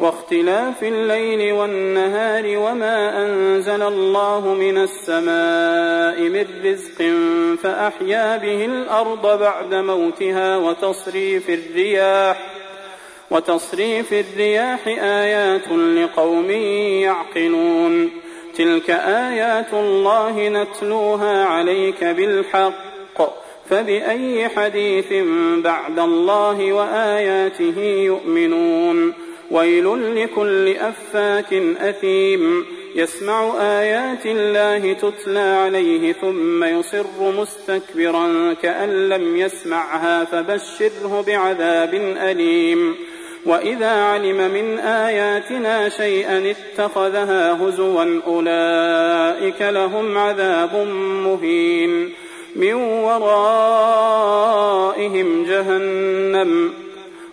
واختلاف الليل والنهار وما أنزل الله من السماء من رزق فأحيا به الأرض بعد موتها وتصريف الرياح وتصريف الرياح آيات لقوم يعقلون تلك آيات الله نتلوها عليك بالحق فبأي حديث بعد الله وآياته يؤمنون ويل لكل أفاك أثيم. يسمع آيات الله تتلى عليه ثم يصر مستكبرا كأن لم يسمعها فبشره بعذاب أليم. وإذا علم من آياتنا شيئا اتخذها هزوا أولئك لهم عذاب مهين. من ورائهم جهنم.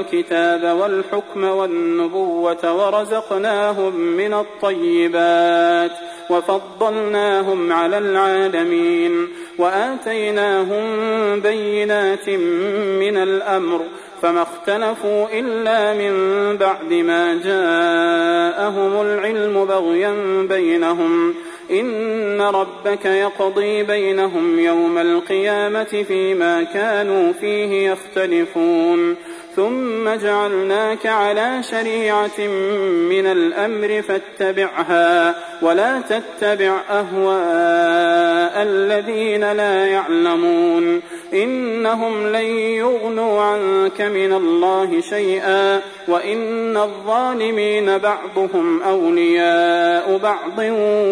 الكتاب والحكم والنبوة ورزقناهم من الطيبات وفضلناهم على العالمين وآتيناهم بينات من الأمر فما اختلفوا إلا من بعد ما جاءهم العلم بغيا بينهم إن ربك يقضي بينهم يوم القيامة فيما كانوا فيه يختلفون ثم جعلناك على شريعة من الأمر فاتبعها ولا تتبع أهواء الذين لا يعلمون إنهم لن يغنوا عنك من الله شيئا وإن الظالمين بعضهم أولياء بعض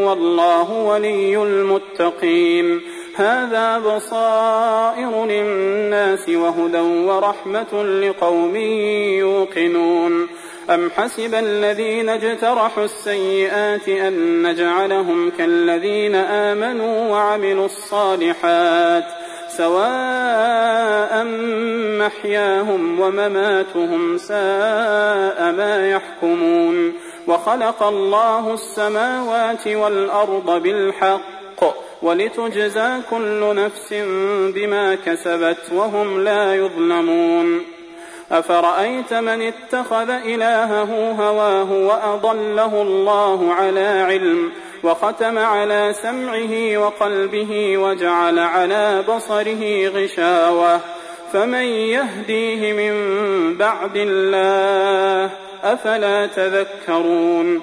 والله ولي المتقين هذا بصائر للناس وهدى ورحمة لقوم يوقنون. أم حسب الذين اجترحوا السيئات أن نجعلهم كالذين آمنوا وعملوا الصالحات سواء محياهم ومماتهم ساء ما يحكمون. وخلق الله السماوات والأرض بالحق. ولتجزى كل نفس بما كسبت وهم لا يظلمون أفرأيت من اتخذ إلهه هواه وأضله الله على علم وختم على سمعه وقلبه وجعل على بصره غشاوة فمن يهديه من بعد الله أفلا تذكرون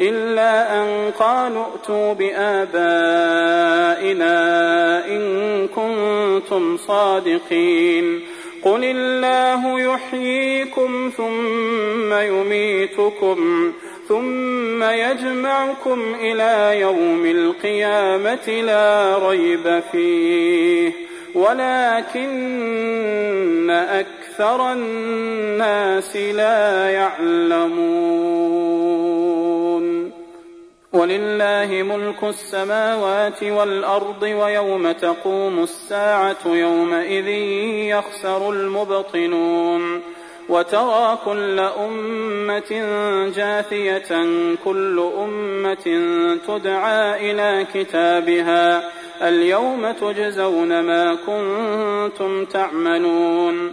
إلا أن قالوا ائتوا بآبائنا إن كنتم صادقين. قل الله يحييكم ثم يميتكم ثم يجمعكم إلى يوم القيامة لا ريب فيه. ولكن أكثر الناس لا يعلمون. ولله ملك السماوات والأرض ويوم تقوم الساعة يومئذ يخسر المبطنون وترى كل أمة جاثية كل أمة تدعى إلى كتابها. اليوم تجزون ما كنتم تعملون.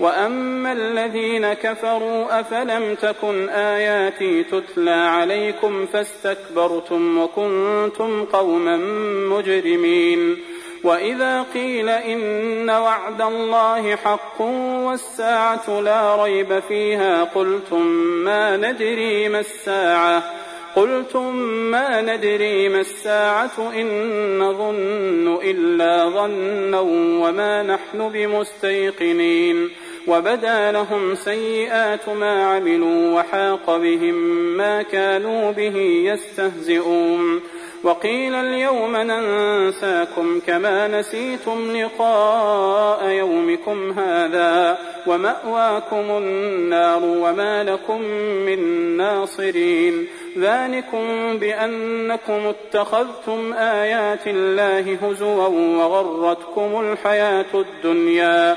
وأما الذين كفروا أفلم تكن آياتي تتلى عليكم فاستكبرتم وكنتم قوما مجرمين وإذا قيل إن وعد الله حق والساعة لا ريب فيها قلتم ما ندري ما الساعة قلتم ما ندري ما الساعة إن نظن إلا ظنا وما نحن بمستيقنين وبدا لهم سيئات ما عملوا وحاق بهم ما كانوا به يستهزئون. وقيل اليوم ننساكم كما نسيتم لقاء يومكم هذا ومأواكم النار وما لكم من ناصرين. ذلكم بأنكم اتخذتم آيات الله هزوا وغرتكم الحياة الدنيا.